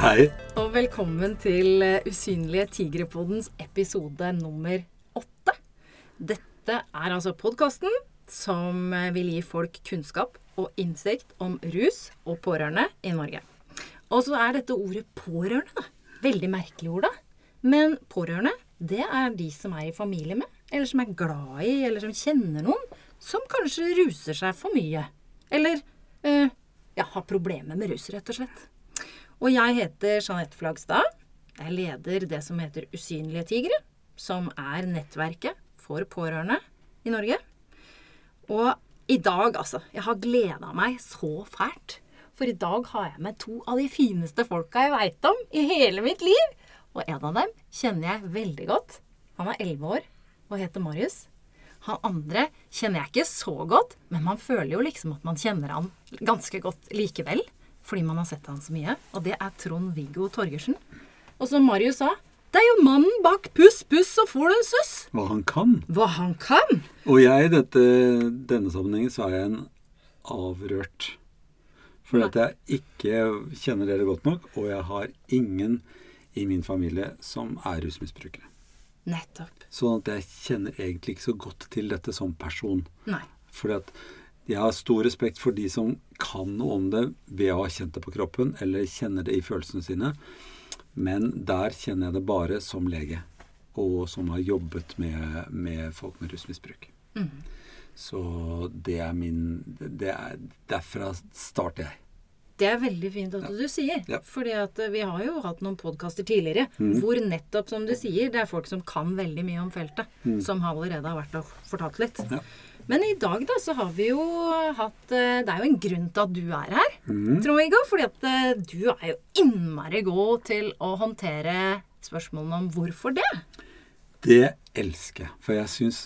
Hei. Og velkommen til eh, Usynlige tigrepoddens episode nummer åtte. Dette er altså podkasten som eh, vil gi folk kunnskap og innsikt om rus og pårørende i Norge. Og så er dette ordet pårørende, da. Veldig merkelig ord, da. Men pårørende, det er de som er i familie med, eller som er glad i, eller som kjenner noen som kanskje ruser seg for mye. Eller eh, ja, har problemer med rus, rett og slett. Og jeg heter Jeanette Flagstad. Jeg leder det som heter Usynlige tigre, som er nettverket for pårørende i Norge. Og i dag, altså. Jeg har gleda meg så fælt. For i dag har jeg med to av de fineste folka jeg veit om i hele mitt liv. Og en av dem kjenner jeg veldig godt. Han er elleve år og heter Marius. Han andre kjenner jeg ikke så godt, men man føler jo liksom at man kjenner han ganske godt likevel. Fordi man har sett han så mye. Og det er Trond-Viggo Torgersen. Og som Marius sa, det er jo mannen bak Puss Puss og Får du en suss? Hva han kan. Hva han kan. Og jeg i denne sammenhengen så er jeg en avrørt. Fordi at jeg ikke kjenner dere godt nok, og jeg har ingen i min familie som er rusmisbrukere. Nettopp. Sånn at jeg kjenner egentlig ikke så godt til dette som person. Nei. Fordi at jeg har stor respekt for de som kan noe om det ved å ha kjent det på kroppen, eller kjenner det i følelsene sine. Men der kjenner jeg det bare som lege, og som har jobbet med, med folk med rusmisbruk. Mm. Så det er min det er, Derfra starter jeg. Det er veldig fint at du sier. Ja. Fordi at eh, vi har jo hatt noen podkaster tidligere hvor nettopp, som du sier, det er folk som kan veldig mye om feltet. Som allerede har vært og fortalt litt. Ja. Men i dag da, så har vi jo hatt eh, Det er jo en grunn til at du er her, Trond-Viggo. Fordi at eh, du er jo innmari god til å håndtere spørsmålene om hvorfor det. Det elsker jeg. For jeg syns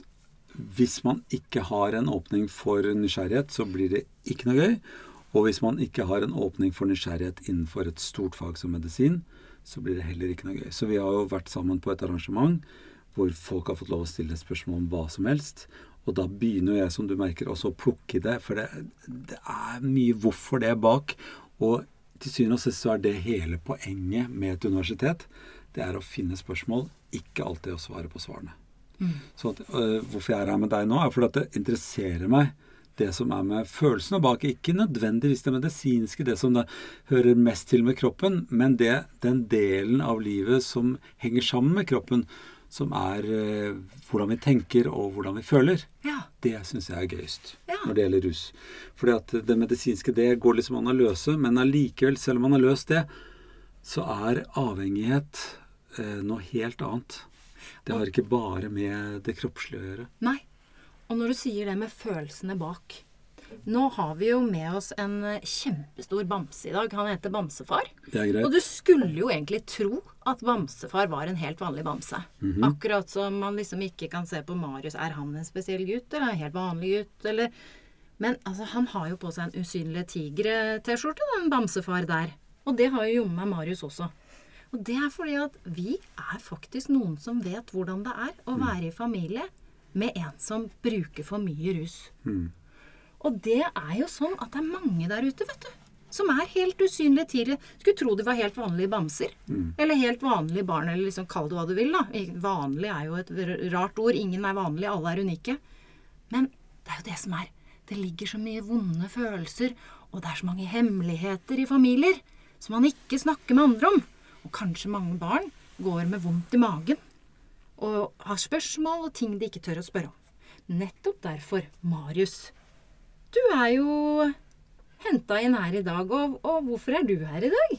hvis man ikke har en åpning for nysgjerrighet, så blir det ikke noe gøy. Og hvis man ikke har en åpning for nysgjerrighet innenfor et stort fag som medisin, så blir det heller ikke noe gøy. Så vi har jo vært sammen på et arrangement hvor folk har fått lov å stille spørsmål om hva som helst. Og da begynner jeg, som du merker, også å plukke i det. For det, det er mye hvorfor det er bak. Og til syvende og sist så er det hele poenget med et universitet. Det er å finne spørsmål, ikke alltid å svare på svarene. Så at, øh, hvorfor jeg er her med deg nå, er fordi at det interesserer meg det som er med følelsene bak. Ikke nødvendigvis det medisinske, det som det hører mest til med kroppen, men det, den delen av livet som henger sammen med kroppen, som er eh, hvordan vi tenker og hvordan vi føler. Ja. Det syns jeg er gøyest Ja. når det gjelder rus. Fordi at det medisinske, det går liksom an å løse, men allikevel, selv om man har løst det, så er avhengighet eh, noe helt annet. Det har ikke bare med det kroppslige å gjøre. Nei. Og når du sier det med følelsene bak Nå har vi jo med oss en kjempestor bamse i dag. Han heter Bamsefar. Det er greit. Og du skulle jo egentlig tro at Bamsefar var en helt vanlig bamse. Mhm. Akkurat som man liksom ikke kan se på Marius. Er han en spesiell gutt, eller en helt vanlig gutt, eller Men altså, han har jo på seg en usynlig tigre-T-skjorte, den Bamsefar der. Og det har jo jommen meg Marius også. Og det er fordi at vi er faktisk noen som vet hvordan det er å være i familie med en som bruker for mye rus. Og det er jo sånn at det er mange der ute, vet du. Som er helt usynlige tidligere. Skulle tro de var helt vanlige bamser. Eller helt vanlige barn, eller liksom kall det hva du vil, da. Vanlig er jo et rart ord. Ingen er vanlig, alle er unike. Men det er jo det som er. Det ligger så mye vonde følelser, og det er så mange hemmeligheter i familier som man ikke snakker med andre om. Og kanskje mange barn går med vondt i magen og har spørsmål og ting de ikke tør å spørre om. Nettopp derfor, Marius. Du er jo henta inn her i dag, og, og hvorfor er du her i dag?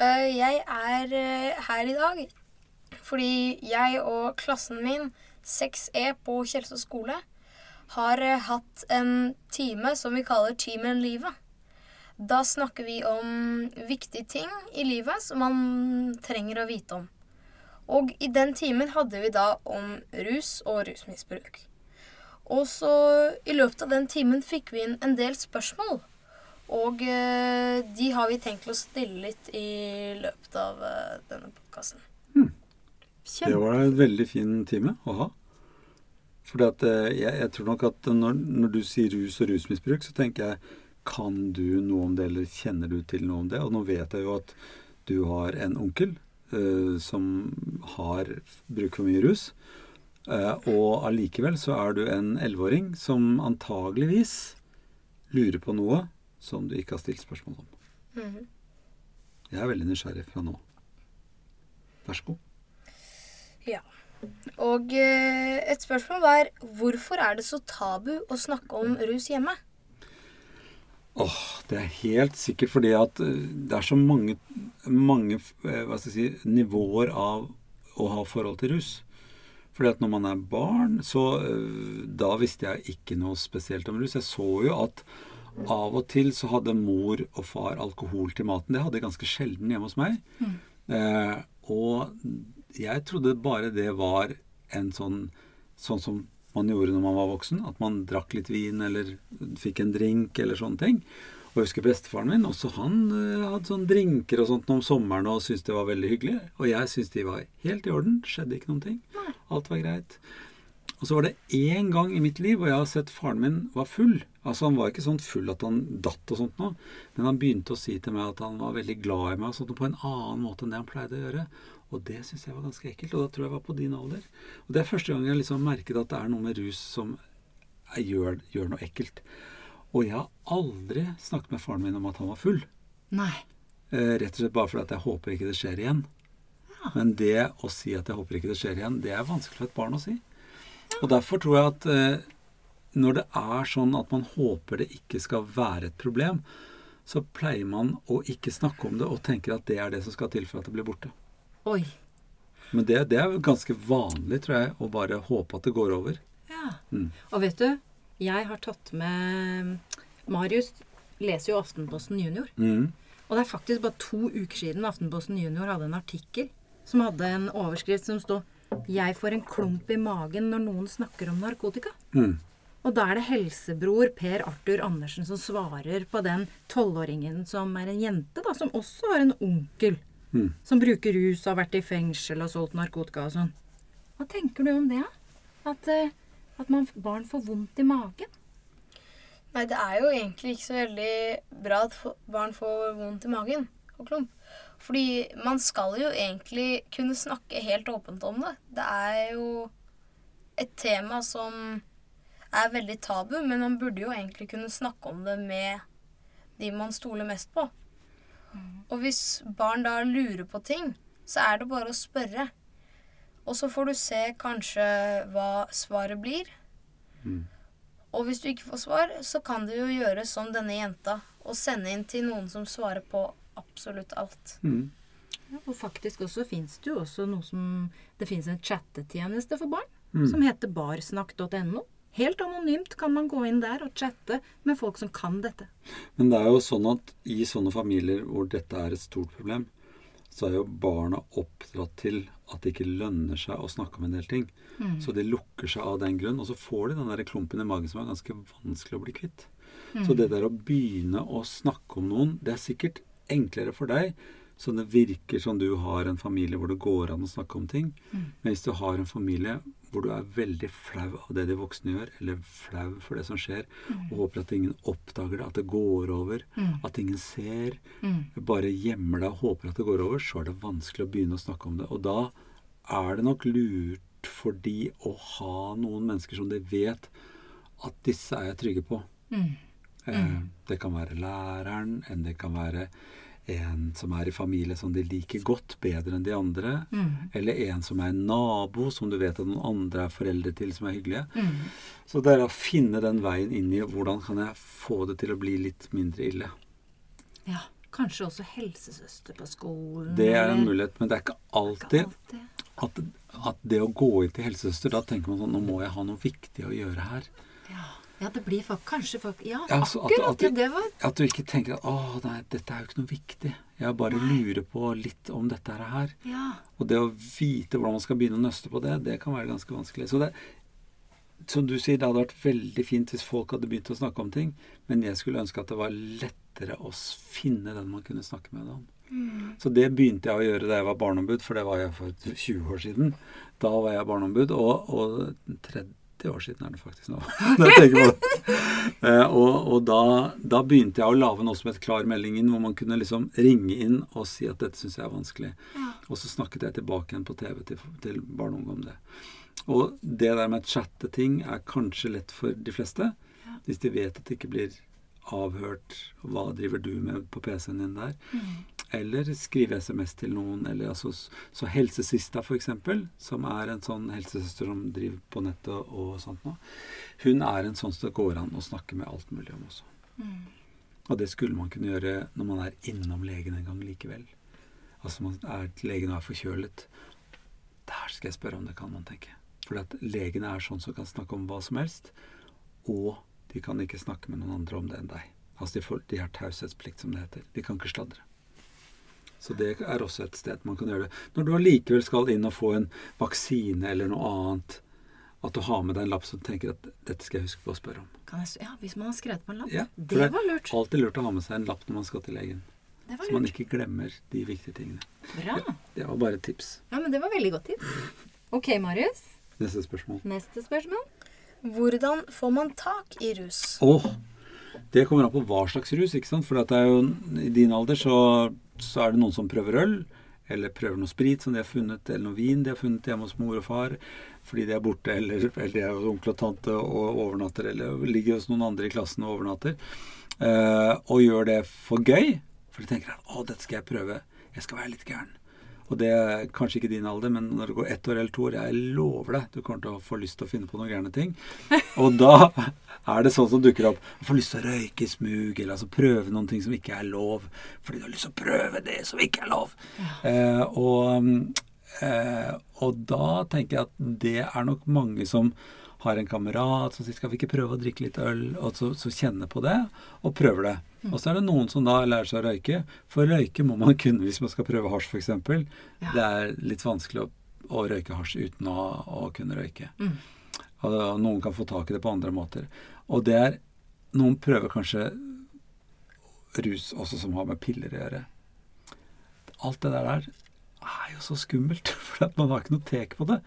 Eh, jeg er eh, her i dag fordi jeg og klassen min, 6E på Kjelsås skole, har eh, hatt en time som vi kaller Timen livet. Da snakker vi om viktige ting i livet som man trenger å vite om. Og i den timen hadde vi da om rus og rusmisbruk. Og så i løpet av den timen fikk vi inn en del spørsmål. Og eh, de har vi tenkt å stille litt i løpet av eh, denne podkasten. Det var en veldig fin time å ha. For jeg, jeg tror nok at når, når du sier rus og rusmisbruk, så tenker jeg kan du noe om det, eller kjenner du til noe om det? Og nå vet jeg jo at du har en onkel eh, som har bruk for mye rus. Eh, og allikevel så er du en elleveåring som antageligvis lurer på noe som du ikke har stilt spørsmål om. Mhm. Jeg er veldig nysgjerrig fra nå. Vær så god. Ja. Og eh, et spørsmål er hvorfor er det så tabu å snakke om rus hjemme? Åh, det er helt sikkert fordi at eh, det er så mange, mange si, nivåer av å ha forhold til rus. Fordi at når man er barn, så eh, Da visste jeg ikke noe spesielt om rus. Jeg så jo at av og til så hadde mor og far alkohol til maten. Det hadde jeg ganske sjelden hjemme hos meg. Eh, og jeg trodde bare det var en sånn Sånn som man gjorde når man var voksen. At man drakk litt vin eller fikk en drink eller sånne ting. Og jeg husker bestefaren min, også han eh, hadde sånn drinker og sånt om sommeren og syntes det var veldig hyggelig. Og jeg syntes de var helt i orden. Skjedde ikke noen ting. Alt var greit. Og så var det én gang i mitt liv hvor jeg har sett faren min var full. Altså Han var ikke sånn full at han datt og sånt noe, men han begynte å si til meg at han var veldig glad i meg og sånt på en annen måte enn det han pleide å gjøre. Og det syns jeg var ganske ekkelt. Og da tror jeg var på din alder. Og det er første gang jeg liksom merket at det er noe med rus som gjør, gjør noe ekkelt. Og jeg har aldri snakket med faren min om at han var full. Nei. Eh, rett og slett bare fordi at jeg håper ikke det skjer igjen. Men det å si at jeg håper ikke det skjer igjen, det er vanskelig for et barn å si. Og derfor tror jeg at eh, når det er sånn at man håper det ikke skal være et problem, så pleier man å ikke snakke om det og tenker at det er det som skal til for at det blir borte. Oi. Men det, det er ganske vanlig, tror jeg, å bare håpe at det går over. Ja. Mm. Og vet du, jeg har tatt med Marius leser jo Aftenposten Junior. Mm. Og det er faktisk bare to uker siden Aftenposten Junior hadde en artikkel som hadde en overskrift som stod 'Jeg får en klump i magen når noen snakker om narkotika'. Mm. Og da er det helsebror Per Arthur Andersen som svarer på den tolvåringen som er en jente, da, som også har en onkel Mm. som bruker rus, har vært i fengsel og solgt narkotika og sånn. Hva tenker du om det? da? At, eh, at man, barn får vondt i magen? Nei, det er jo egentlig ikke så veldig bra at barn får vondt i magen og klump. Fordi man skal jo egentlig kunne snakke helt åpent om det. Det er jo et tema som er veldig tabu, men man burde jo egentlig kunne snakke om det med de man stoler mest på. Og hvis barn da lurer på ting, så er det bare å spørre. Og så får du se kanskje hva svaret blir. Mm. Og hvis du ikke får svar, så kan du jo gjøre som denne jenta og sende inn til noen som svarer på absolutt alt. Mm. Ja, og faktisk også fins det jo også noe som Det fins en chattetjeneste for barn Mm. som heter barsnakk.no. Helt anonymt kan man gå inn der og chatte med folk som kan dette. Men det er jo sånn at i sånne familier hvor dette er et stort problem, så er jo barna oppdratt til at det ikke lønner seg å snakke om en del ting. Så de lukker seg av den grunn, og så får de den der klumpen i magen som er ganske vanskelig å bli kvitt. Så det der å begynne å snakke om noen, det er sikkert enklere for deg, så det virker som du har en familie hvor det går an å snakke om ting. Men hvis du har en familie hvor du er veldig flau av det de voksne gjør, eller flau for det som skjer, og håper at ingen oppdager det, at det går over, at ingen ser, bare gjemmer deg og håper at det går over, så er det vanskelig å begynne å snakke om det. Og da er det nok lurt for de å ha noen mennesker som de vet at disse er jeg trygge på. Eh, det kan være læreren, enn det kan være en som er i familie som de liker godt, bedre enn de andre. Eller en som er en nabo, som du vet at noen andre er foreldre til, som er hyggelige. Så det er å finne den veien inn i hvordan kan jeg få det til å bli litt mindre ille. Ja, Kanskje også helsesøster på skolen. Det er en mulighet, men det er ikke Ikke alltid alltid. at, at det å gå inn til helsesøster, da tenker man sånn Nå må jeg ha noe viktig å gjøre her. Ja. Ja, det blir folk, kanskje folk Ja, Ja, altså, akkurat. at ja, vi- det var At du ikke tenker at å nei, dette er jo ikke noe viktig. Jeg bare lurer på litt om dette her. Ja. Og det å vite hvordan man skal begynne å nøste på det, det kan være ganske vanskelig. Så det, som du sier, det hadde vært veldig fint hvis folk hadde begynt å snakke om ting, men jeg skulle ønske at det var lettere å finne den man kunne snakke med om. Så det begynte jeg å gjøre da jeg var barneombud, for det var jeg for 20 år siden. Da var jeg barneombud, og, og tredje, 30 år siden er det faktisk nå. når jeg tenker på det. Eh, og, og da, da begynte jeg å lage noe som het Klar melding inn, hvor man kunne liksom ringe inn og si at dette syns jeg er vanskelig. Og så snakket jeg tilbake igjen på TV til, til barn og unge om det. Og det der med å chatte ting er kanskje lett for de fleste. Hvis de vet at det ikke blir avhørt. Hva driver du med på PC-en din der? Eller skrive SMS til noen. Eller altså, så Helsesista, eksempel, som er en sånn helsesøster som driver på nettet og sånt nå, hun er en sånn som det går an å snakke med alt mulig om også. Og det skulle man kunne gjøre når man er innom legen en gang likevel. Altså man er, legen er forkjølet. Der skal jeg spørre om det kan, man tenke. For at legene er sånn som kan snakke om hva som helst. Og de kan ikke snakke med noen andre om det enn deg. Altså de, får, de har taushetsplikt, som det heter. De kan ikke sladre. Så det er også et sted man kan gjøre det. Når du allikevel skal inn og få en vaksine eller noe annet, at du har med deg en lapp som tenker at dette skal jeg huske på å spørre om. Kan jeg, ja, hvis man har skrevet på en lapp. Ja, det, det var lurt. Alltid lurt å ha med seg en lapp når man skal til legen. Det var Så man ikke glemmer de viktige tingene. Bra. Det var bare et tips. Ja, men det var veldig godt tips. Ok, Marius. Neste spørsmål. Neste spørsmål. Hvordan får man tak i rus? Åh, det kommer an på hva slags rus, ikke sant? For det er jo, i din alder så, så er det noen som prøver øl, eller prøver noe sprit som de har funnet, eller noe vin de har funnet hjemme hos mor og far fordi de er borte, eller, eller de er hos onkel og tante og overnatter, eller ligger hos noen andre i klassen og overnatter. Eh, og gjør det for gøy, for de tenker at å, dette skal jeg prøve. Jeg skal være litt gæren. Og det er kanskje ikke din alder, men når det går ett år eller to år, jeg lover deg, du kommer til å få lyst til å finne på noen gærne ting. Og da er det sånn som dukker opp. Du får lyst til å røyke i smug, eller altså prøve noen ting som ikke er lov. Fordi du har lyst til å prøve det som ikke er lov. Eh, og, eh, og da tenker jeg at det er nok mange som har en kamerat som sier skal vi ikke prøve å drikke litt øl, og så, så kjenne på det, og prøver det. Og så er det noen som da lærer seg å røyke. For røyke må man kunne hvis man skal prøve hasj, f.eks. Ja. Det er litt vanskelig å, å røyke hasj uten å, å kunne røyke. Mm. Og noen kan få tak i det på andre måter. Og det er Noen prøver kanskje rus også som har med piller å gjøre. Alt det der der er jo så skummelt, for at man har ikke noe tek på det.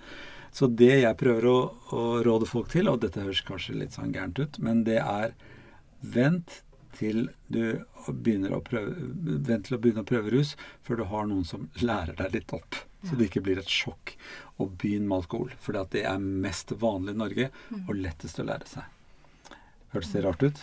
Så det jeg prøver å, å råde folk til, og dette høres kanskje litt sånn gærent ut, men det er vent til du begynner å prøve, vent til å begynne å prøve rus før du har noen som lærer deg litt opp. Så det ikke blir et sjokk. Og begynn med alkohol. For det er mest vanlig i Norge og lettest å lære seg. Hørtes det rart ut?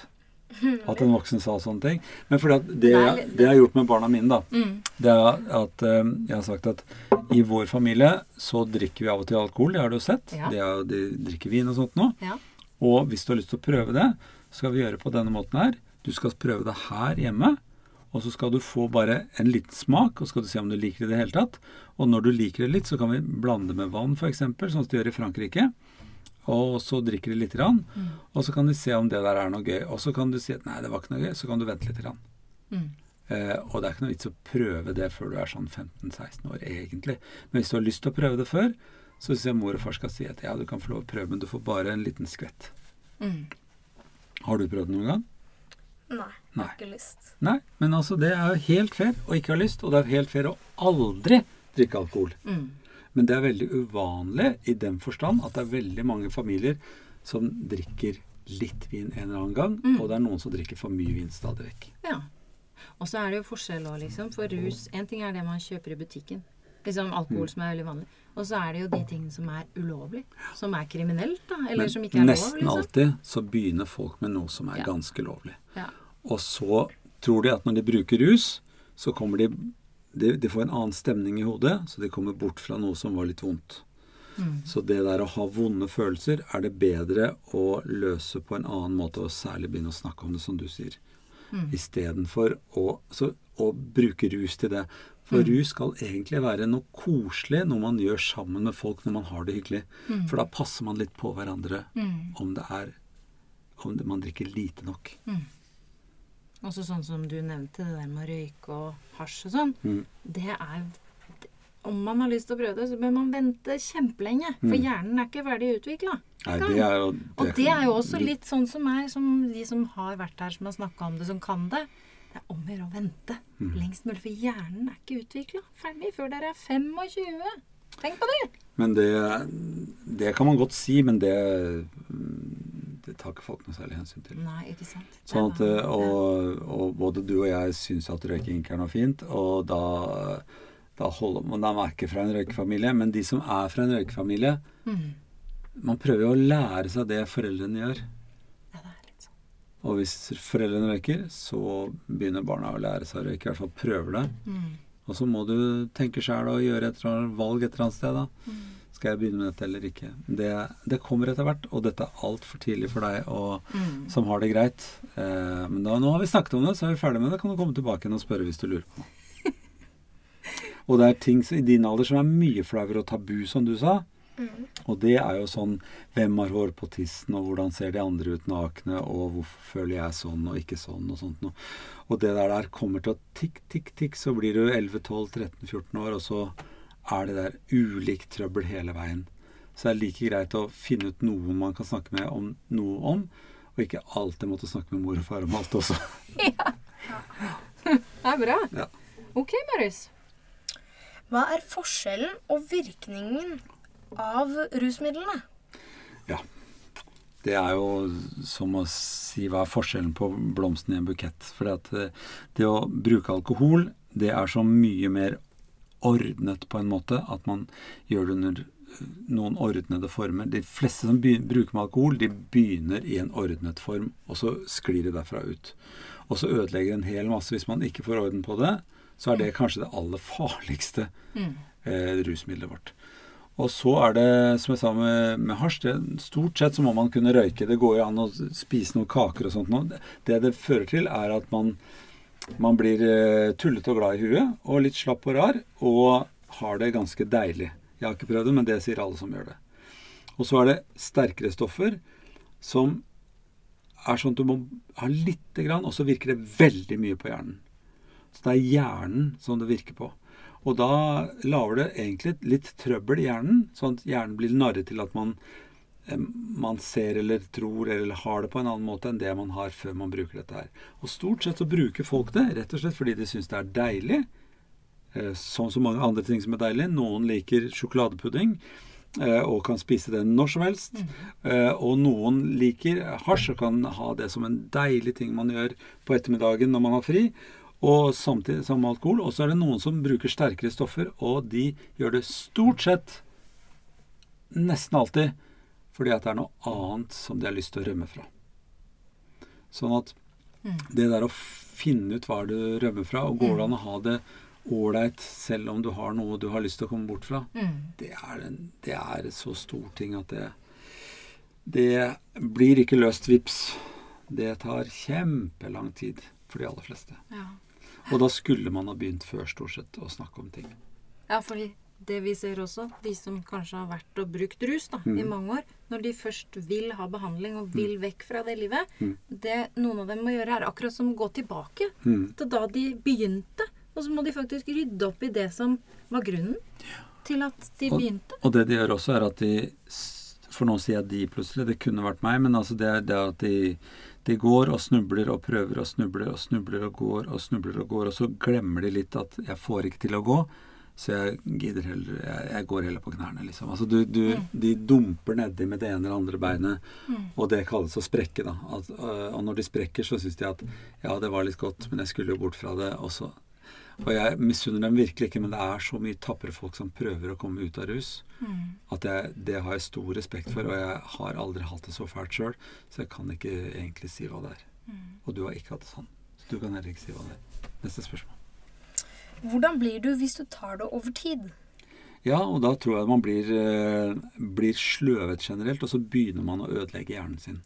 At en voksen sa sånne ting. Men fordi det, Det er det jeg har gjort med barna mine, da, Mm. det er at eh, jeg har sagt at i vår familie så drikker vi av og til alkohol. Det har du jo sett. Ja. Det er, de drikker vin og sånt nå. Ja. Og hvis du har lyst til å prøve det, så skal vi gjøre det på denne måten her. Du skal prøve det her hjemme, og så skal du få bare en liten smak, og så skal du se om du liker det i det hele tatt. Og når du liker det litt, så kan vi blande med vann, f.eks., sånn som de gjør i Frankrike. Og så drikker de litt, grann, og så kan de se om det der er noe gøy. Og så kan du si at nei, det var ikke noe gøy, så kan du vente litt. grann. Mm. Eh, og det er ikke noe vits å prøve det før du er sånn 15-16 år, egentlig. Men hvis du har lyst til å prøve det før, så syns jeg mor og far skal si at ja, du kan få lov å prøve, men du får bare en liten skvett. Mm. Har du prøvd det noen gang? Nei, Nei. ikke lyst. Nei, men altså det er jo helt fair å ikke ha lyst, og det er helt fair å aldri drikke alkohol. Mm. Men det er veldig uvanlig i den forstand at det er veldig mange familier som drikker litt vin en eller annen gang, og det er noen som drikker for mye vin stadig vekk. Ja. Og så er det jo forskjell òg, liksom. For rus En ting er det man kjøper i butikken. Liksom alkohol Mm. som er veldig vanlig. Og så er det jo de tingene som er ulovlig. Som er kriminelt, da. Eller som ikke er Men lov, nesten liksom. alltid så begynner folk med noe som er Ja. ganske lovlig. Ja. Og så tror de at når de bruker rus, så kommer de de, de får en annen stemning i hodet, så de kommer bort fra noe som var litt vondt. Mm. Så det der å ha vonde følelser er det bedre å løse på en annen måte, og særlig begynne å snakke om det, som du sier. Mm. Istedenfor å, så- å bruke rus til det. For rus skal egentlig være noe koselig, noe man gjør sammen med folk når man har det hyggelig. For da passer man litt på hverandre Mm. om det er om det, man drikker lite nok. Også sånn som du nevnte, det der med å røyke og hasj og sånn. Mm. Det er Om man har lyst til å prøve det, så bør man vente kjempelenge. For Mm. hjernen er ikke ferdig utvikla. Og det er jo også litt sånn som meg, som de som har vært her, som har snakka om det, som kan det. Det er om å gjøre å vente Mm. lengst mulig, for hjernen er ikke utvikla ferdig før dere er 25. Tenk på det. Men det, det kan man godt si, men det, tar ikke folk noe særlig hensyn til. Nei, ikke sant. Sånn at, eh, og, og både du og jeg syns at røyking ikke er noe fint, og da, da holder man De er ikke fra en røykefamilie, men de som er fra en røykefamilie Mm. Man prøver jo å lære seg det foreldrene gjør. Ja, det er litt sånn. Og hvis foreldrene røyker, så begynner barna å lære seg å røyke. I hvert fall prøver det. Mm. Og så må du tenke sjæl og gjøre et valg et eller annet sted, da. Mm. Skal jeg begynne med dette eller ikke? Det, det kommer etter hvert, og dette er altfor tidlig for deg og, Mm. som har det greit. Eh, men da, nå har vi snakket om det, så er vi ferdig med det. Kan du komme tilbake igjen og spørre hvis du lurer på noe. Og det er ting i din alder som er mye flauere og tabu, som du sa. Mm. Og det er jo sånn Hvem har hår på tissen, og hvordan ser de andre ut nakne, og hvorfor føler jeg sånn og ikke sånn, og sånt noe. Og det der, der kommer til å tikk, tikk, tikk, så blir du 11-12-13-14 år, og så er det der ulikt trøbbel hele veien. Så det er like greit å finne ut noen man kan snakke med om noe om, og ikke alltid måtte snakke med mor og far om alt også. ja. Det er bra. Ja. Ok, Marius. Hva er forskjellen og virkningen av rusmidlene? Ja. Det er jo som å si hva er forskjellen på blomsten i en bukett. For det å bruke alkohol, det er så mye mer ordnet på en måte at man gjør det under eh, noen ordnede former. De fleste som bruker med alkohol, de begynner i en ordnet form, og så sklir de derfra ut. Og så ødelegger en hel masse. Hvis man ikke får orden på det, så er det kanskje det aller farligste Mm. eh, rusmiddelet vårt. Og så er det, som jeg sa med, med hasj, det, stort sett så må man kunne røyke. Det går jo an å spise noen kaker og sånt. Det det fører til, er at man, man blir eh, tullete og glad i huet, og litt slapp og rar, og har det ganske deilig. Jeg har ikke prøvd det, men det sier alle som gjør det. Og så er det sterkere stoffer som er sånn at du må ha lite grann, og så virker det veldig mye på hjernen. Så det er hjernen som det virker på. Og da lager det egentlig litt trøbbel i hjernen, sånn at hjernen blir narret til at man, man ser eller tror eller har det på en annen måte enn det man har før man bruker dette her. Og stort sett så bruker folk det rett og slett fordi de syns det er deilig. Sånn Som så mange andre ting som er deilig. Noen liker sjokoladepudding eh, og kan spise det når som helst. Eh, Og noen liker hasj og kan ha det som en deilig ting man gjør på ettermiddagen når man har fri. Og samtidig som alkohol. Og så er det noen som bruker sterkere stoffer, og de gjør det stort sett nesten alltid fordi at det er noe annet som de har lyst til å rømme fra. Sånn at det der å finne ut hva du rømmer fra, og går det an å ha det ålreit selv om du har noe du har lyst til å komme bort fra, Mm. det er, en, det er så stor ting at det Det blir ikke løst vips. Det tar kjempelang tid for de aller fleste. Ja. Og da skulle man ha begynt før stort sett å snakke om ting. ja, fordi det vi ser også, de som kanskje har vært og brukt rus da, Mm. i mange år, når de først vil ha behandling og vil vekk fra det livet, Mm. det noen av dem må gjøre, er akkurat som å gå tilbake Mm. til da de begynte. Og så må de faktisk rydde opp i det som var grunnen til at de Og- begynte. Og det de gjør også, er at de For nå sier jeg de plutselig, det kunne vært meg, men altså det er det at de, de går og snubler og prøver og snubler og snubler og går og snubler og går, og så glemmer de litt at 'jeg får ikke til å gå', så jeg gidder heller Jeg, jeg går heller på knærne, liksom. Altså du, du, De dumper nedi med det ene eller andre beinet, og det kalles å sprekke, da. At, øh, og når de sprekker, så syns de at 'ja, det var litt godt, men jeg skulle jo bort fra det', også. og jeg misunner dem virkelig ikke, men det er så mye tapre folk som prøver å komme ut av rus, Mm. at jeg, det har jeg stor respekt for. Og jeg har aldri hatt det så fælt sjøl, så jeg kan ikke egentlig si hva det er. Og du har ikke hatt det sånn. Så du kan heller ikke si hva det er. Neste spørsmål. Hvordan blir du hvis du tar det over tid? Ja, og da tror jeg man blir, eh, blir sløvet generelt, og så begynner man å ødelegge hjernen sin.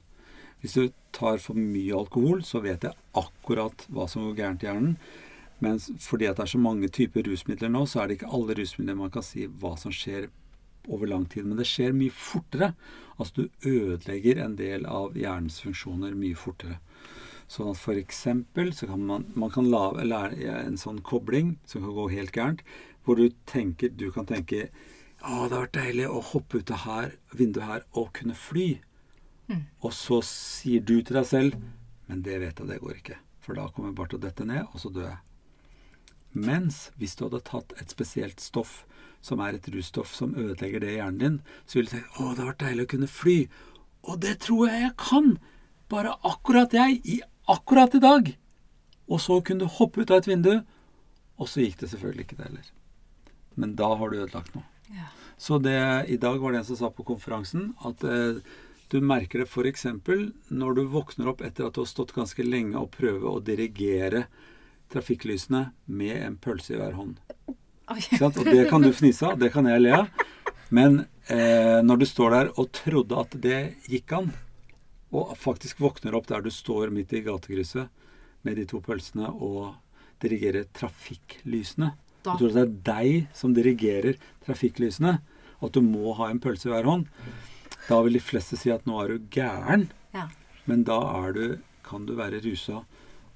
Hvis du tar for mye alkohol, så vet jeg akkurat hva som går gærent i hjernen. Men fordi det er så mange typer rusmidler nå, så er det ikke alle rusmidler man kan si hva som skjer over lang tid. Men det skjer mye fortere. Altså du ødelegger en del av hjernens funksjoner mye fortere. Sånn at for eksempel så kan man, man kan lave, lære en sånn kobling som kan gå helt gærent, hvor du tenker, du kan tenke Å, det har vært deilig å hoppe ut av her, vinduet her og kunne fly. Og så sier du til deg selv Men det vet jeg, det går ikke. For da kommer jeg bare til å dette ned, og så dør jeg. Mens hvis du hadde tatt et spesielt stoff som er et russtoff som ødelegger det i hjernen din, så ville du tenkt å, det har vært deilig å kunne fly. Og det tror jeg jeg kan! Bare akkurat jeg, i akkurat i dag. Og så kunne du hoppe ut av et vindu, og så gikk det selvfølgelig ikke det heller. Men da har du ødelagt noe. Ja. Så det, i dag var det en som sa på konferansen at eh, du merker det f.eks. når du våkner opp etter at du har stått ganske lenge og prøver å dirigere trafikklysene med en pølse i hver hånd. Ikke sant? Og det kan du fnise av, det kan jeg le av. Men eh, når du står der og trodde at det gikk an, og faktisk våkner opp der du står midt i gatekrysset med de to pølsene og dirigerer trafikklysene Da. Du tror det er deg som dirigerer trafikklysene, og at du må ha en pølse i hver hånd. Da vil de fleste si at nå er du gæren, Ja. men da du, kan du være rusa,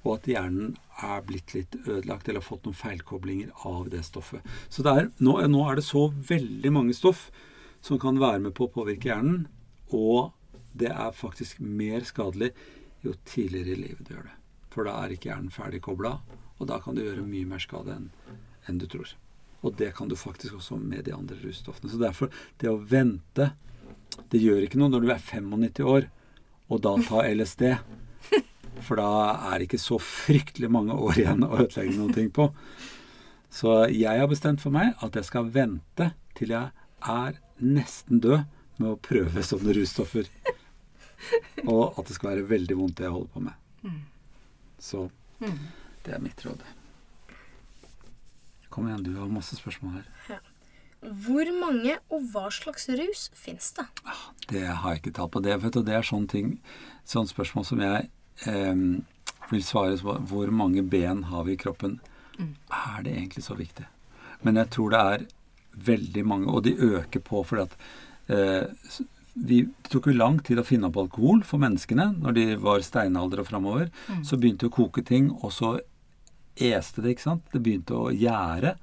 og at hjernen er blitt litt ødelagt eller har fått noen feilkoblinger av det stoffet. Så er, nå, nå er det så veldig mange stoff som kan være med på å påvirke hjernen, og det er faktisk mer skadelig jo tidligere i livet du gjør det. For da er ikke hjernen ferdig kobla, og da kan du gjøre mye mer skade enn en du tror. Og det kan du faktisk også med de andre russtoffene. Så derfor, det å vente Det gjør ikke noe når du er 95 år og da ta LSD. For da er det ikke så fryktelig mange år igjen å ødelegge ting på. Så jeg har bestemt for meg at jeg skal vente til jeg er nesten død med å prøve sånne russtoffer. Og at det skal være veldig vondt det jeg holder på med. Så det er mitt råd. Kom igjen, du har masse spørsmål her. Hvor mange og hva slags rus fins det? Det har jeg ikke tall på. Det, du, det er sånne ting, sånne spørsmål som jeg eh, vil svare på. Hvor mange ben har vi i kroppen? Er det egentlig så viktig? Men jeg tror det er veldig mange, og de øker på fordi at eh, vi, Det tok jo lang tid å finne opp alkohol for menneskene når de var steinalder og framover. Så begynte det å koke ting, og så este det, ikke sant. Det begynte å gjære.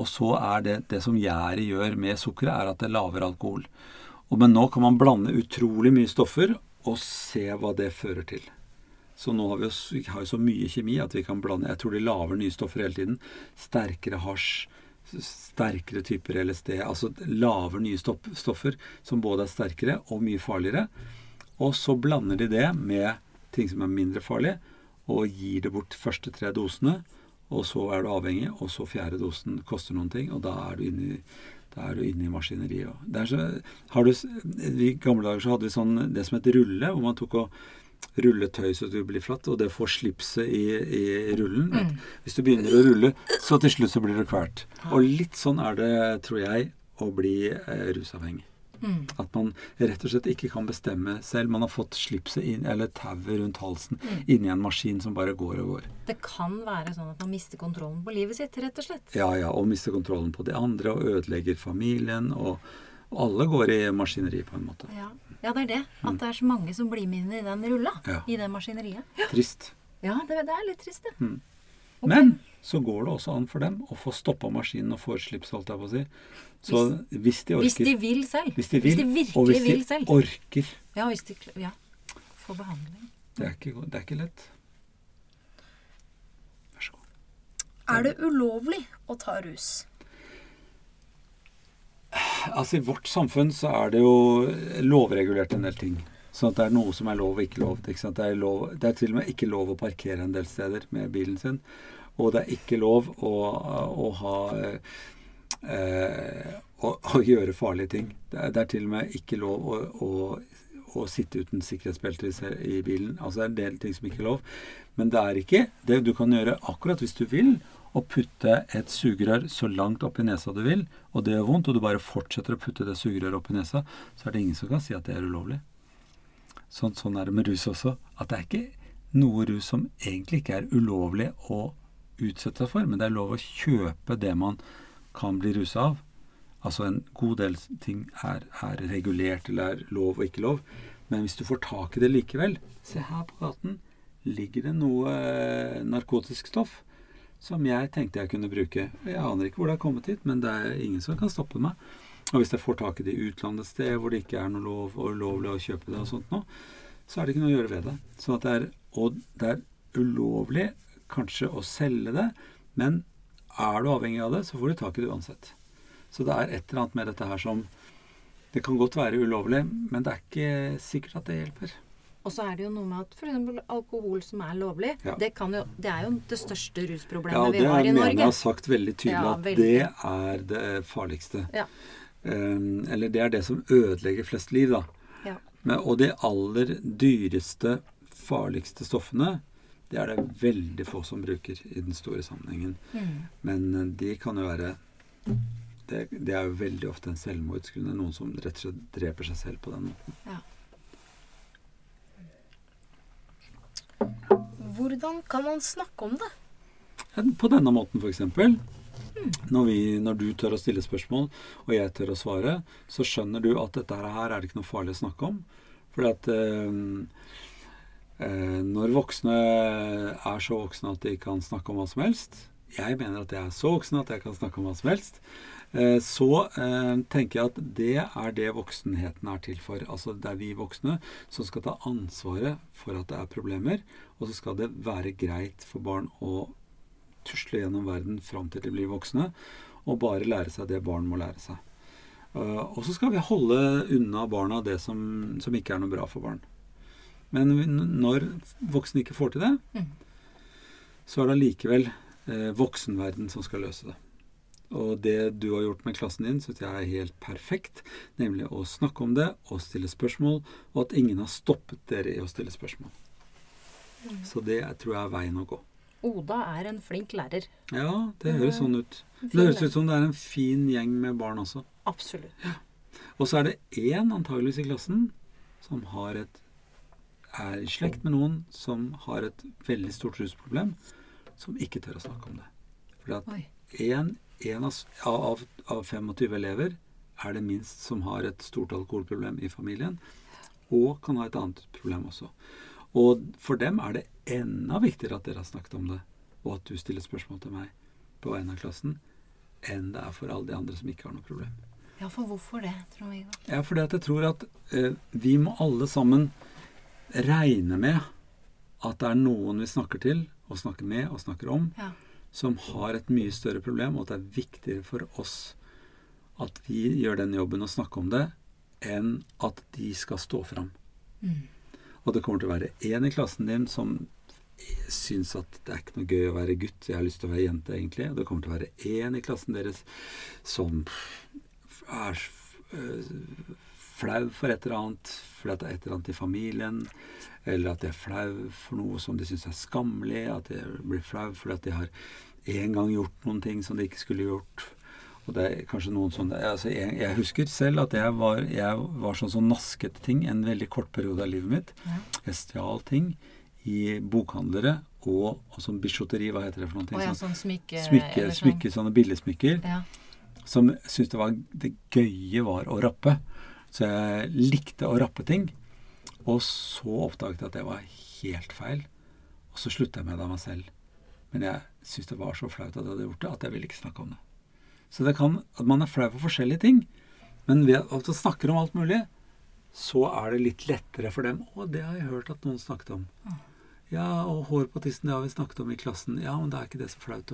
Og så er det det som gjæret gjør med sukkeret, er at det laver alkohol. Og Men nå kan man blande utrolig mye stoffer og se hva det fører til. Så nå har vi, jo, vi har jo så mye kjemi at vi kan blande Jeg tror de lager nye stoffer hele tiden. Sterkere hasj, sterkere typer LSD. Altså lager nye stoff, stoffer som både er sterkere og mye farligere. Og så blander de det med ting som er mindre farlige, og gir det bort første tre dosene. Og så er du avhengig, og så fjerde dosen koster noen ting, og da er du inne i, inne i maskineriet. er så, du, I gamle dager så hadde vi sånn, det som het rulle, hvor man tok og rullet tøy så det blir flatt, og det får slipset i, i rullen. Mm. Hvis du begynner å rulle, så til slutt så blir det kvalt. Og litt sånn er det, tror jeg, å bli eh, rusavhengig. At man rett og slett ikke kan bestemme selv. Man har fått slipset inn, eller tauet rundt halsen inni en maskin som bare går og går. Det kan være sånn at man mister kontrollen på livet sitt, rett og slett. Ja, ja, og mister kontrollen på de andre og ødelegger familien. Og, og alle går i maskineri på en måte. Ja. Ja, det er det. At det er så mange som blir med inn i den rulla. Ja. I det maskineriet. Trist. Ja, det, det er litt trist, det. Ok. Men så går det også an for dem å få stoppa maskinen og få et slips, holdt jeg på å si. Så hvis de orker Hvis de vil selv. hvis de vil, virkelig og hvis de vil selv. orker Ja, hvis de ja. Få behandling. det er, ikke, det er ikke lett. Vær så god. Er det ulovlig å ta rus? Altså I vårt samfunn så er det jo lovregulert en del ting. Sånn at det er noe som er lov og ikke lov. Ikke? Det, er lov det er til og med ikke lov å parkere en del steder med bilen sin. Og det er ikke lov å, å ha eh, å, å gjøre farlige ting. Det er, det er til og med ikke lov å, å, å sitte uten sikkerhetsbelte i bilen. Altså det er en del ting som ikke er lov. Men det er ikke det du kan gjøre akkurat hvis du vil. Å putte et sugerør så langt opp i nesa du vil, og det gjør vondt, og du bare fortsetter å putte det sugerøret opp i nesa, så er det ingen som kan si at det er ulovlig. Sånn, sånn er det med rus også. At det er ikke noe rus som egentlig ikke er ulovlig å utsette seg for, men det er lov å kjøpe det man kan bli rusa av. Altså en god del ting er, er regulert eller er lov og ikke lov. Men hvis du får tak i det likevel Se her på gaten ligger det noe eh, narkotisk stoff som jeg tenkte jeg kunne bruke. Jeg aner ikke hvor det har kommet hit, men det er ingen som kan stoppe meg. Og hvis jeg får tak i det i utlandet et sted hvor det ikke er noe lov ulovlig å kjøpe det, og sånt nå, så er det ikke noe å gjøre ved det. Så det er, og det er ulovlig kanskje å selge det, men er du avhengig av det, så får du tak i det uansett. Så det er et eller annet med dette her som Det kan godt være ulovlig, men det er ikke sikkert at det hjelper. Og så er det jo noe med at f.eks. alkohol som er lovlig, Ja. det, kan jo, det er jo det største rusproblemet Ja, vi har i Norge. mener jeg har sagt veldig tydelig Ja, at det er det farligste. Ja. Um, eller det er det som ødelegger flest liv, da. Ja. Men, og de aller dyreste, farligste stoffene, det er det veldig få som bruker i den store sammenhengen. Mm. Men eh, de kan jo være det, det er jo veldig ofte en selvmordsgrunn. Noen som rett og slett dreper seg selv på den måten. Ja. Hvordan kan man snakke om det? På denne måten, f.eks. Når, når du tør å stille spørsmål, og jeg tør å svare, så skjønner du at dette her er det ikke noe farlig å snakke om. Fordi at eh, eh, når voksne er så voksne at de kan snakke om hva som helst Jeg mener at jeg er så voksen at jeg kan snakke om hva som helst. Eh, så eh, tenker jeg at det er det voksenheten er til for. Altså det er vi voksne som skal ta ansvaret for at det er problemer. Og så skal det være greit for barn å tusle gjennom verden fram til de blir voksne, og bare lære seg det barn må lære seg. Uh, og så skal vi holde unna barna det som, som ikke er noe bra for barn. Men når voksne ikke får til det, Mm. så er det allikevel eh, voksenverden som skal løse det. Og det du har gjort med klassen din, syns jeg er helt perfekt. Nemlig å snakke om det og stille spørsmål, og at ingen har stoppet dere i å stille spørsmål. Så det tror jeg er veien å gå. Oda er en flink lærer. Ja, det høres sånn ut. Det høres ut som det er en fin gjeng med barn også. Absolutt. Og så er det én antageligvis i klassen som har et er i slekt med noen som har et veldig stort rusproblem, som ikke tør å snakke om det. Fordi at Oi. Én en av, av, av 25 elever er det minst som har et stort alkoholproblem i familien, og kan ha et annet problem også. Og for dem er det enda viktigere at dere har snakket om det, og at du stiller spørsmål til meg på vegne av klassen, enn det er for alle de andre som ikke har noe problem. Ja, for hvorfor det, tror jeg? Ja, fordi at jeg tror at eh, vi må alle sammen regne med at det er noen vi snakker til, og snakker med og snakker om, Ja. Som har et mye større problem, og at det er viktigere for oss at vi gjør den jobben og snakker om det, enn at de skal stå fram. Mm. Og det kommer til å være én i klassen din som syns at det er ikke noe gøy å være gutt, jeg har lyst til å være jente, egentlig. Og det kommer til å være én i klassen deres som er øh, flau for et eller annet, fordi det er et eller annet i familien, eller at de er flau for noe som de syns er skammelig, at de blir flau fordi at de har en gang gjort noen ting som de ikke skulle gjort. Og det er kanskje noen sånne altså jeg, jeg husker selv at jeg var, jeg var sånn som nasket ting en veldig kort periode av livet mitt. Ja. Jeg stjal ting i bokhandlere og, og sånn bisjotteri, hva heter det for noen ting? Å ja, sånn, sånn smykke... smykke, sånn. smykke, sånne billedsmykker Ja. som syntes det var det gøye var å rappe. Så jeg likte å rappe ting. Og så oppdaget jeg at det var helt feil. Og så slutta jeg med det av meg selv. Men jeg syntes det var så flaut at jeg hadde gjort det, at jeg ville ikke snakke om det. Så det kan at man er flau for forskjellige ting. Men ved at man snakker om alt mulig, så er det litt lettere for dem. Å, det har jeg hørt at noen snakket om. Ja, og hår på tissen, det har vi snakket om i klassen. Ja, men det er ikke det så flaut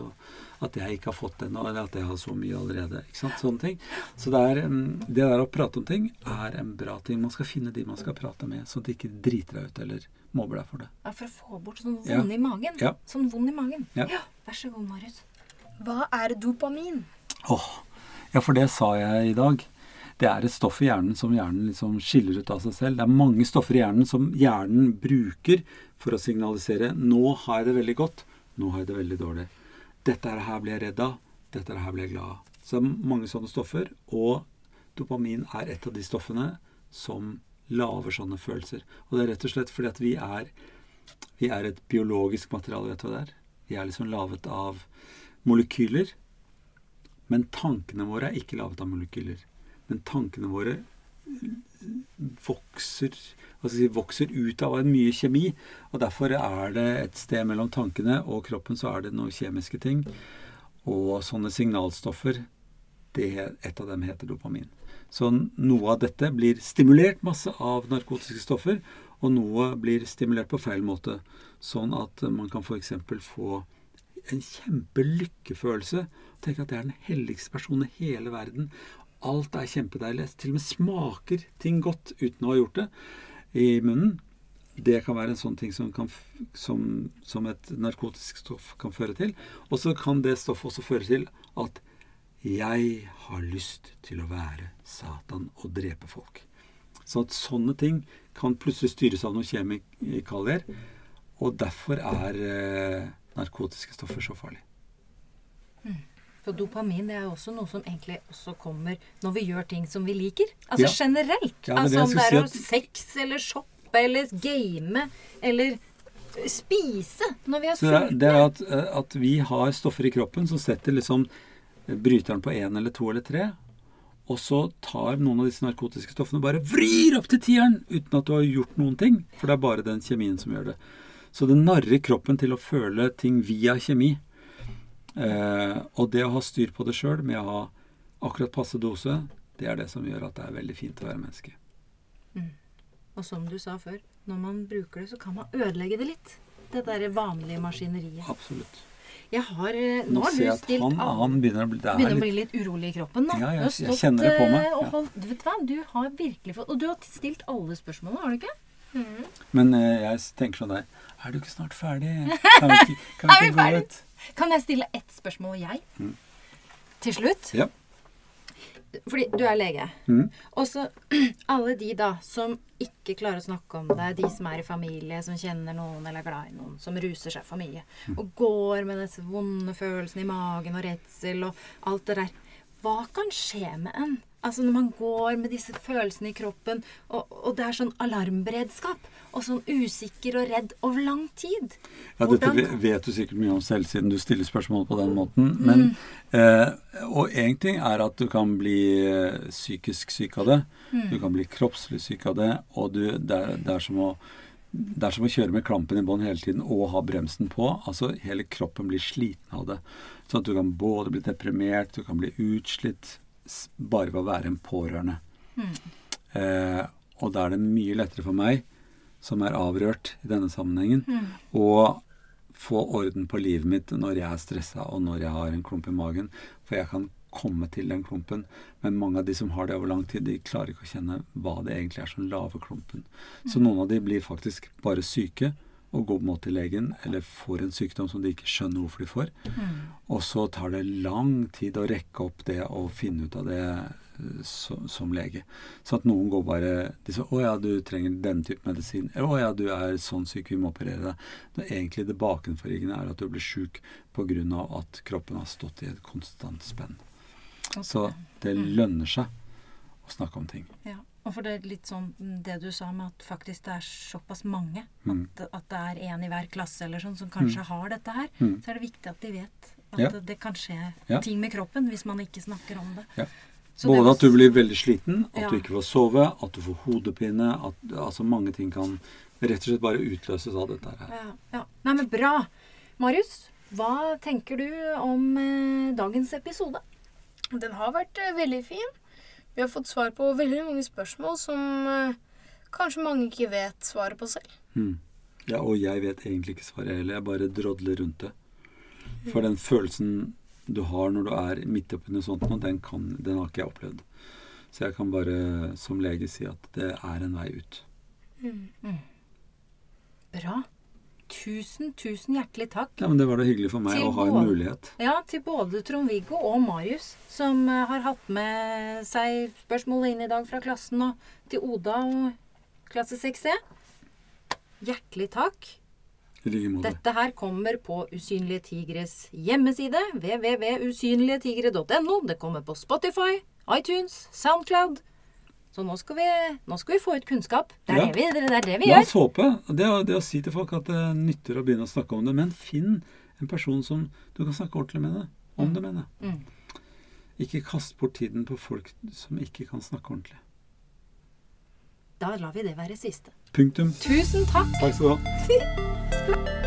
at jeg ikke har fått det ennå, eller at jeg har så mye allerede. Ikke sant? Sånne ting. Så det, er, mm, det der å prate om ting er en bra ting. Man skal finne de man skal prate med, sånn at de ikke driter deg ut eller mobber deg for det. Ja, for å få bort sånn Ja. vond i magen. Ja. Sånn vond i magen. Ja. Vær så god, Marius. Hva er dopamin? Åh, ja, for det sa jeg i dag. Det er et stoff i hjernen som hjernen liksom skiller ut av seg selv. Det er mange stoffer i hjernen som hjernen bruker for å signalisere 'nå har jeg det veldig godt', 'nå har jeg det veldig dårlig'. 'Dette her blir jeg redd av', 'dette her blir jeg glad av'. Så det er mange sånne stoffer, og dopamin er et av de stoffene som lager sånne følelser. Og det er rett og slett fordi at vi er, vi er et biologisk materiale, vet du hva det er? Vi er liksom laget av molekyler. Men tankene våre er ikke laget av molekyler. Men tankene våre vokser, si, vokser ut av en mye kjemi. Og derfor er det et sted mellom tankene og kroppen så er det noen kjemiske ting. Og sånne signalstoffer, det, et av dem heter dopamin. Så noe av dette blir stimulert masse av narkotiske stoffer, og noe blir stimulert på feil måte. Sånn at man kan f.eks. få en kjempelykkefølelse. Tenk at jeg er den helligste personen i hele verden. Alt er kjempedeilig. Til og med smaker ting godt uten å ha gjort det i munnen. Det kan være en sånn ting som, kan, som, som et narkotisk stoff kan føre til. Og så kan det stoffet også føre til at jeg har lyst til å være Satan og drepe folk. Så at sånne ting kan plutselig styres av noen kjemikalier. Og derfor er eh, narkotiske stoffer så farlig. For dopamin det er jo også noe som egentlig også kommer når vi gjør ting som vi liker. Altså Ja. generelt. Ja, altså om det er si å at- sex eller shoppe eller game eller spise når vi er er, sultne. det er at, eh, at vi har stoffer i kroppen som setter liksom eh, bryteren på én eller to eller tre. Og så tar noen av disse narkotiske stoffene og bare vrir opp til tieren uten at du har gjort noen ting. For det er bare den kjemien som gjør det. Så det narrer kroppen til å føle ting via kjemi. Eh, og det å ha styr på det sjøl med å ha akkurat passe dose, det er det som gjør at det er veldig fint å være menneske. Og som du sa før, når man bruker det, så kan man ødelegge det litt. Det derre vanlige maskineriet. Absolutt. Jeg har eh, Nå har du stilt han, av- han begynner å bli er begynner å litt bli litt urolig i kroppen nå. Ja, jeg- jeg kjenner det på meg, eh, Og ja. holdt, vet du hva, du har virkelig fått Og du har stilt alle spørsmålene, har du ikke? Men eh, jeg tenker sånn der Er du ikke snart ferdig? Kan vi ikke, kan vi ikke gå ut? Kan jeg stille ett spørsmål, jeg? Til slutt? Ja. Fordi du er lege. Mm. Og så alle de da som ikke klarer å snakke om det, de som er i familie, som kjenner noen eller er glad i noen, som ruser seg for mye, og går med disse vonde følelsene i magen og redsel og alt det der. Hva kan skje med en? Altså når man går med disse følelsene i kroppen, og, og det er sånn alarmberedskap, og sånn usikker og redd over lang tid. Ja, Hvordan dette vet du sikkert mye om selv, siden du stiller spørsmål på den måten. Men, eh, og én ting er at du kan bli eh, psykisk syk av det. Du kan bli kroppslig syk av det. Og du, det, er, det, er som å, det er som å kjøre med klampen i bånn hele tiden og ha bremsen på. Altså Hele kroppen blir sliten av det. Sånn at du kan både bli deprimert, du kan bli utslitt bare ved å være en pårørende. Eh, og da er det mye lettere for meg, som er avrørt i denne sammenhengen, å få orden på livet mitt når jeg er stressa og når jeg har en klump i magen. For jeg kan komme til den klumpen. Men mange av de som har det over lang tid, de klarer ikke å kjenne hva det egentlig er som lager klumpen. Så noen av de blir faktisk bare syke og går måte til legen eller får en sykdom som de ikke skjønner hvorfor de får. Og så tar det lang tid å rekke opp det og finne ut av det eh, som, som lege. Så at noen går bare De sier 'Å ja, du trenger den type medisin'. 'Å ja, du er sånn syk, vi må operere deg'. Det egentlig det bakenforliggende er at du blir sjuk pga. at kroppen har stått i et konstant spenn. Så det lønner seg å snakke om ting. Ja, og for det er litt sånn mm, det du sa med at faktisk det er såpass mange, Mm. at, at det er en i hver klasse eller sånn som kanskje har dette her, Mm. så er det viktig at de vet at Ja. det, det kan skje Ja. ting med kroppen hvis man ikke snakker om det. Ja. Så det Både var- at du blir veldig sliten, at Ja. du ikke får sove, at du får hodepine at, Altså mange ting kan rett og slett bare utløses av dette her. ja, ja. Nei, men bra. Marius, hva tenker du om eh, dagens episode? Den har vært eh, veldig fin. Vi har fått svar på veldig mange spørsmål som eh, kanskje mange ikke vet svaret på selv. Mm. Ja, og jeg vet egentlig ikke svaret heller. Jeg bare drodler rundt det. For den følelsen du har når du er midt oppi noe sånt nå, den, kan, den har ikke jeg opplevd. Så jeg kan bare som lege si at det er en vei ut. Bra. Tusen, tusen hjertelig takk. Ja, men Det var da hyggelig for meg å ha en mulighet. Ja, til både Trond-Viggo og Marius, som eh, har hatt med seg spørsmålet inn i dag fra klassen, og til Oda og klasse 6C. Hjertelig takk. Dette her kommer på Usynlige tigres hjemmeside, www.usynligetigre.no. Det kommer på Spotify, iTunes, Soundcloud. Så nå skal vi, nå skal vi få ut kunnskap. Det er, Ja. det, vi, det er det vi La oss håpe. Det, det å si til folk at det nytter å begynne å snakke om det. Men finn en person som du kan snakke ordentlig med det, om det med det. Mm. Ikke kast bort tiden på folk som ikke kan snakke ordentlig. Da lar vi det være siste. Punktum. Tusen takk. Takk skal du ha.